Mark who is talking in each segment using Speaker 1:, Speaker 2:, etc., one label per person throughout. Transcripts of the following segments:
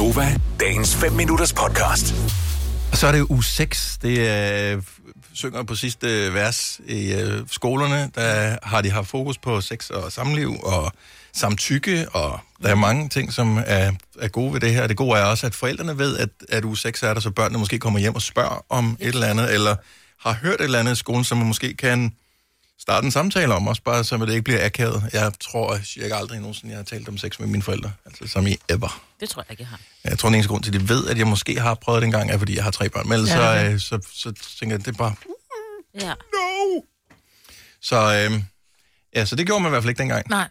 Speaker 1: Gonova, dagens 5 minutters podcast.
Speaker 2: Og så er det uge 6. Det er, øh, synger på sidste øh, vers i øh, skolerne. Der har de haft fokus på sex og samliv og samtykke, og der er mange ting, som er, er gode ved det her. Det gode er også, at forældrene ved, at, at uge 6 er der, så børnene måske kommer hjem og spørger om et eller andet, eller har hørt et eller andet i skolen, som man måske kan starte en samtale om, også bare så det ikke bliver akavet. Jeg tror cirka aldrig nogensinde, jeg har talt om sex med mine forældre, altså som i ever.
Speaker 3: Det tror jeg ikke, jeg har.
Speaker 2: Jeg tror, den eneste grund til, at de ved, at jeg måske har prøvet det engang, er, fordi jeg har tre børn. Men ellers
Speaker 4: Ja,
Speaker 2: ja,
Speaker 4: det
Speaker 2: så, så, så tænker jeg, det er bare,
Speaker 3: Ja.
Speaker 2: no! Så, øhm, ja, så det gjorde man i hvert fald ikke dengang.
Speaker 4: Nej,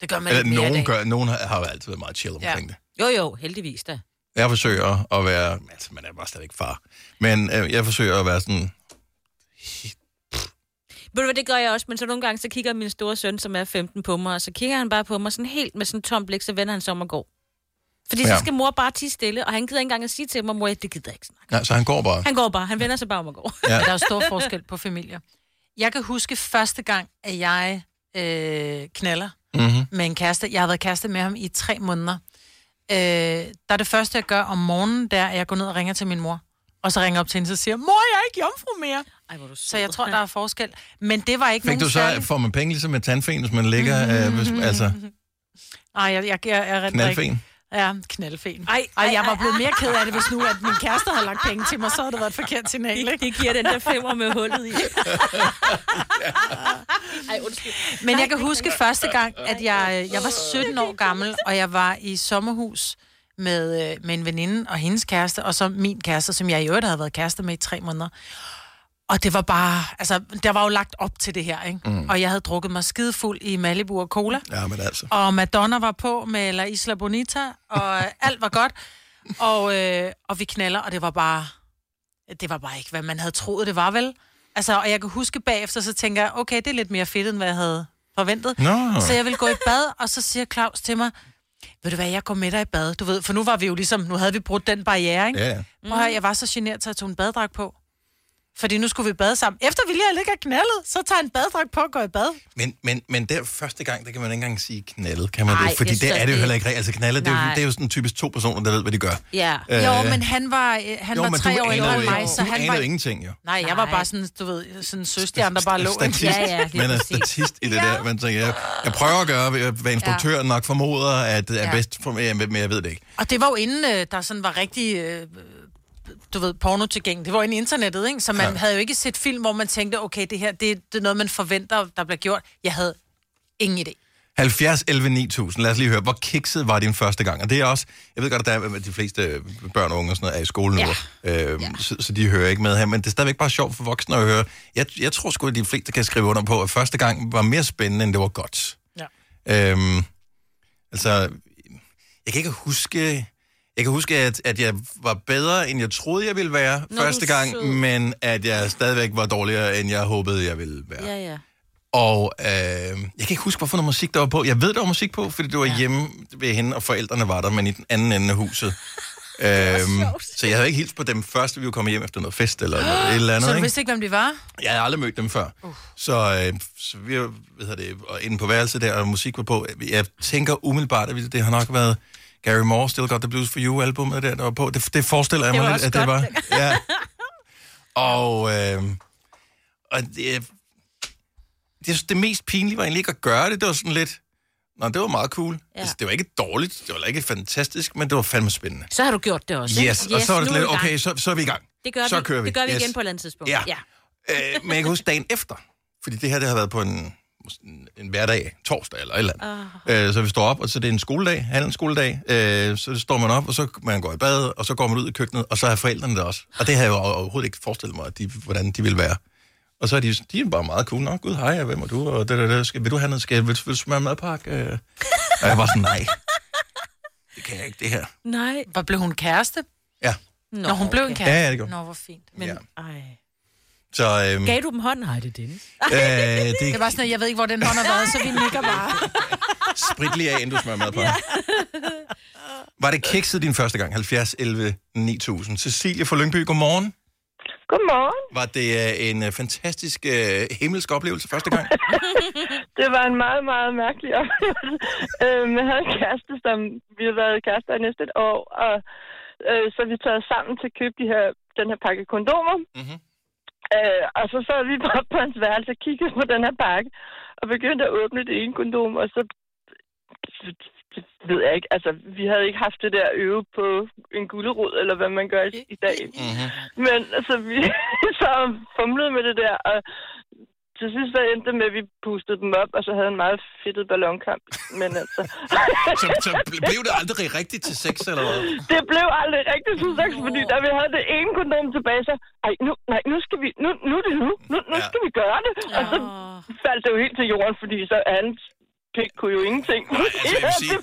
Speaker 4: det gør man
Speaker 2: Eller
Speaker 4: ikke mere
Speaker 2: nogen, gør, nogen har, har altid været meget chill omkring ja. det.
Speaker 3: Jo, jo, heldigvis da.
Speaker 2: Jeg forsøger at være, altså man er bare stadig far, men øh, jeg forsøger at være sådan,
Speaker 3: Ved du hvad, det gør jeg også, men så nogle gange, så kigger min store søn, som er 15 på mig, og så kigger han bare på mig sådan helt med sådan en tom blik, så vender han sig om og går. Fordi ja. Så skal mor bare tige stille, og han gider ikke engang at sige til mig, mor, det gider jeg ikke snakke.
Speaker 2: ja, så han går bare.
Speaker 3: Han går bare, han vender sig bare om og går.
Speaker 2: Ja.
Speaker 4: Der er stor forskel på familier. Jeg kan huske første gang, at jeg øh, knaller
Speaker 2: Mm-hmm.
Speaker 4: med en kæreste. Jeg har været kæreste med ham i tre måneder. Øh, der er det første, jeg gør om morgenen, der er, at jeg går ned og ringer til min mor. Og så ringer op til hende, og siger, mor, jeg er ikke jomfru mere.
Speaker 3: Ej, hvor du.
Speaker 4: Så jeg tror, der er forskel. Men det var ikke
Speaker 2: Fik
Speaker 4: nogen
Speaker 2: du så,
Speaker 4: særlig-
Speaker 2: får man penge ligesom med tandfen, hvis man ligger, øh, hvis, altså
Speaker 4: Ej, jeg, jeg, jeg, jeg er
Speaker 2: knaldfen?
Speaker 4: Ja, knaldfen.
Speaker 3: Ej,
Speaker 4: Ej,
Speaker 3: ej,
Speaker 4: jeg var blevet mere ked af det, hvis nu at min kæreste havde lagt penge til mig, så havde det været et forkert signal, ikke?
Speaker 3: Det giver den der femmer med hullet i. Ej, undskyld.
Speaker 4: Men jeg kan huske første gang, at jeg, jeg var 17 år gammel, og jeg var i sommerhus med, øh, med en veninde og hendes kæreste, og så min kæreste, som jeg i øvrigt havde været kæreste med i tre måneder. Og det var bare, altså, der var jo lagt op til det her, ikke? Mm. Og jeg havde drukket mig skidefuld i Malibu og Cola.
Speaker 2: Ja, men altså.
Speaker 4: Og Madonna var på med La Isla Bonita, og alt var godt. Og, øh, og vi knaller, og det var bare... Det var bare ikke, hvad man havde troet, det var vel. Altså, og jeg kan huske bagefter, så tænker jeg, okay, det er lidt mere fedt, end hvad jeg havde forventet.
Speaker 2: Nå.
Speaker 4: Så jeg vil gå i bad, og så siger Claus til mig, ved du hvad, jeg går med dig i bad, du ved, for nu var vi jo ligesom, nu havde vi brudt den barriere, ikke?
Speaker 2: Ja, ja.
Speaker 4: Prøv at høre, jeg var så generet, så jeg tog en baddragt på. Fordi nu skulle vi bade sammen. Efter vi lige har ligget knaldet, så tager en baddragt på og går i bad.
Speaker 2: Men, men, men der første gang, der kan man ikke engang sige knaldet, kan man
Speaker 3: Ej,
Speaker 2: det? Fordi det er det jo heller ikke rigtigt. Altså knaldet, det er, jo,
Speaker 3: Nej.
Speaker 2: det er jo sådan typisk to personer, der ved, hvad de gør.
Speaker 3: Ja.
Speaker 2: Øh,
Speaker 4: Jo, men han var, øh, han
Speaker 2: jo,
Speaker 4: var tre
Speaker 2: du
Speaker 4: år ældre
Speaker 2: anede
Speaker 4: end mig, så
Speaker 2: du
Speaker 4: han var...
Speaker 2: ingenting, jo.
Speaker 4: Nej, jeg var
Speaker 3: Nej.
Speaker 4: bare sådan, du ved, sådan en søstjerne, der bare lå.
Speaker 2: Statist.
Speaker 3: Ja, ja,
Speaker 2: man er statist i det der. Man tænker, jeg, jeg prøver at gøre, hvad- instruktøren nok formoder, at det er bedst for mig, men jeg ved det ikke.
Speaker 4: Og det var jo inden, øh, der sådan var rigtig, øh, du ved, porno tilgængelig. Det var inde i internettet, ikke? Så man
Speaker 2: Ja.
Speaker 4: havde jo ikke set film, hvor man tænkte, okay, det her, det, det er noget, man forventer, der bliver gjort. Jeg havde ingen idé.
Speaker 2: 70 11 9000. Lad os lige høre, hvor kikset var din første gang? Og det er også, jeg ved godt, at der er, de fleste børn og unge og sådan noget er i skole nu, ja. Øhm, ja. så, så, de hører ikke med her, men det er stadigvæk bare sjovt for voksne at høre. Jeg, jeg tror sgu, at de fleste kan skrive under på, at første gang var mere spændende, end det var godt.
Speaker 4: Ja.
Speaker 2: Øhm, altså, jeg kan ikke huske... Jeg kan huske, at, at jeg var bedre, end jeg troede, jeg ville være
Speaker 3: Nå,
Speaker 2: første gang,
Speaker 3: sød.
Speaker 2: men at jeg stadigvæk var dårligere, end jeg håbede, jeg ville være.
Speaker 3: Ja, ja.
Speaker 2: Og øh, jeg kan ikke huske, hvorfor noget musik der var på. Jeg ved, der var musik på, fordi det var ja. hjemme ved hende, og forældrene var der, men i den anden ende af huset. øhm, så jeg havde ikke hilst på dem først, vi var kommet hjem efter noget fest eller noget, et eller andet.
Speaker 4: Så du
Speaker 2: ikke?
Speaker 4: vidste ikke, hvem de var?
Speaker 2: Jeg havde aldrig mødt dem før. Uh. Så, øh, så vi var hvad hedder det, og inde på værelset der, og musik var på. Jeg tænker umiddelbart, at det har nok været Gary Moore, Still Got the Blues for You, albumet der, der var på. Det, det forestiller jeg
Speaker 3: Det
Speaker 2: mig lidt, at det var. Ja. Og, øh, og det, det, det mest pinlige var egentlig ikke at gøre det. Det var sådan lidt... Nå, det var meget cool. Ja. Altså, det var ikke dårligt, det var ikke fantastisk, men det var fandme spændende.
Speaker 3: Så har du gjort det også. ikke?
Speaker 2: Yes, og så var det lidt, okay, så, så er vi i gang.
Speaker 3: Det gør,
Speaker 2: så
Speaker 3: vi,
Speaker 2: kører vi.
Speaker 3: det gør vi
Speaker 2: Yes.
Speaker 3: igen på et eller andet tidspunkt.
Speaker 2: Ja.
Speaker 3: ja.
Speaker 2: Øh, men jeg kan huske dagen efter, fordi det her det har været på en, en, en hverdag, torsdag eller et eller andet. Uh. Øh, så vi står op, og så det er en skoledag, halv skoledag, øh, så står man op, og så man går i bad, og så går man ud i køkkenet, og så er forældrene der også. Og det har jeg jo overhovedet ikke forestillet mig, at de, hvordan de ville være. Og så er de, de er bare meget cool. Nå, gud, hej, hvem er du? Og det, det, det. Skal, vil du have noget? Skal, vil, vil du smøre madpakke? Øh. Og jeg var sådan, nej. Det kan jeg ikke, det her.
Speaker 3: Nej.
Speaker 4: Hvor blev hun kæreste?
Speaker 2: Ja,
Speaker 4: Nå, Når hun blev en kæreste?
Speaker 2: Ja, ja, det gjorde
Speaker 4: Nå, hvor fint. Men
Speaker 2: ja.
Speaker 3: Ej.
Speaker 2: Så øhm,
Speaker 3: Gav du dem hånden? Nej, det er Dennis.
Speaker 2: øh,
Speaker 4: det
Speaker 2: det
Speaker 4: var sådan, at jeg ved ikke, hvor den hånd har været, så vi nikker bare.
Speaker 2: sprit lige af, inden du smører mad på. Ja. Var det kikset din første gang? 70, 11, 9000. Cecilie fra Lyngby, godmorgen.
Speaker 5: Godmorgen.
Speaker 2: Var det øh, en øh, fantastisk øh, himmelsk oplevelse første gang?
Speaker 5: Det var en meget, meget mærkelig oplevelse. øhm, jeg havde en kæreste, som vi har været kærester i næsten et år, og øh, så er vi taget sammen til at købe de her, den her pakke kondomer.
Speaker 2: Mhm.
Speaker 5: Øh, og så sad vi bare på hans værelse og kiggede på den her pakke, og begyndte at åbne det ene kondom, og så det ved jeg ikke. Altså, vi havde ikke haft det der øve på en gulderod, eller hvad man gør i, i dag.
Speaker 2: Mhm.
Speaker 5: Men altså, vi så fumlede med det der, og til sidst så endte det med, at vi pustede dem op, og så havde en meget fedtet ballonkamp. Men altså,
Speaker 2: Så, så ble- blev det aldrig rigtigt til sex, eller hvad?
Speaker 5: det blev aldrig rigtig til sex, fordi da vi havde det ene kondom tilbage, så, ej, nu, nej, nu skal vi, nu, nu er det nu, nu, nu
Speaker 2: Ja.
Speaker 5: skal vi gøre det. Og så faldt det jo helt til jorden, fordi så hans pik kunne jo ingenting.
Speaker 2: altså, jeg vil sige-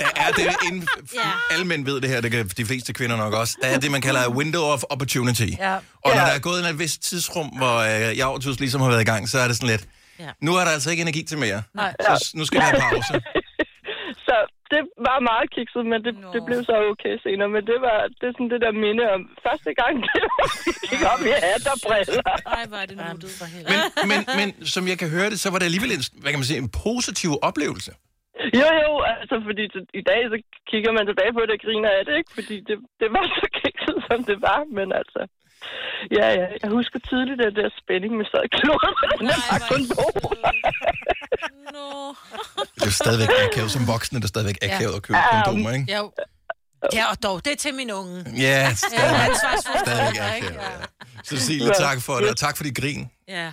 Speaker 2: Der er det inden...
Speaker 3: Ja.
Speaker 2: Alle mænd ved det her, det kan de fleste kvinder nok også. Der er det, man kalder a window of opportunity.
Speaker 4: Ja.
Speaker 2: Og når
Speaker 5: Ja.
Speaker 2: der er gået en et vist tidsrum, hvor øh, Javtus ligesom har været i gang, så er det sådan lidt...
Speaker 3: Ja.
Speaker 2: Nu er der altså ikke energi til mere.
Speaker 4: Nej.
Speaker 2: Så nu skal vi have pause.
Speaker 5: så det var meget kikset, men det, det blev så okay senere. Men det var det er sådan det der minde om første gang, det var, vi gik op i hat og briller.
Speaker 3: Ej, hvor er det nuttet.
Speaker 4: For helvede.
Speaker 2: Men, men, men som jeg kan høre det, så var det alligevel en, hvad kan man sige, en positiv oplevelse.
Speaker 5: Jo, jo, altså fordi i dag, så kigger man tilbage på det og griner af det, ikke? Fordi det, det var så kikset, som det var, men altså... Ja, ja, jeg husker tydeligt den der spænding med sad med den der
Speaker 3: Ej,
Speaker 5: pakke
Speaker 3: hvor er det.
Speaker 2: Det er jo stadigvæk akavet som voksne, det er stadigvæk akavet at købe
Speaker 5: Ja.
Speaker 2: kondomer, ikke?
Speaker 4: Jo. Ja, og dog, det er til min unge.
Speaker 2: Ja,
Speaker 4: Ja,
Speaker 2: stadigvæk,
Speaker 4: ansvarsfuld
Speaker 2: stadigvæk akavet. ja. Cecilie, tak for det, og tak for dit grin.
Speaker 3: Ja.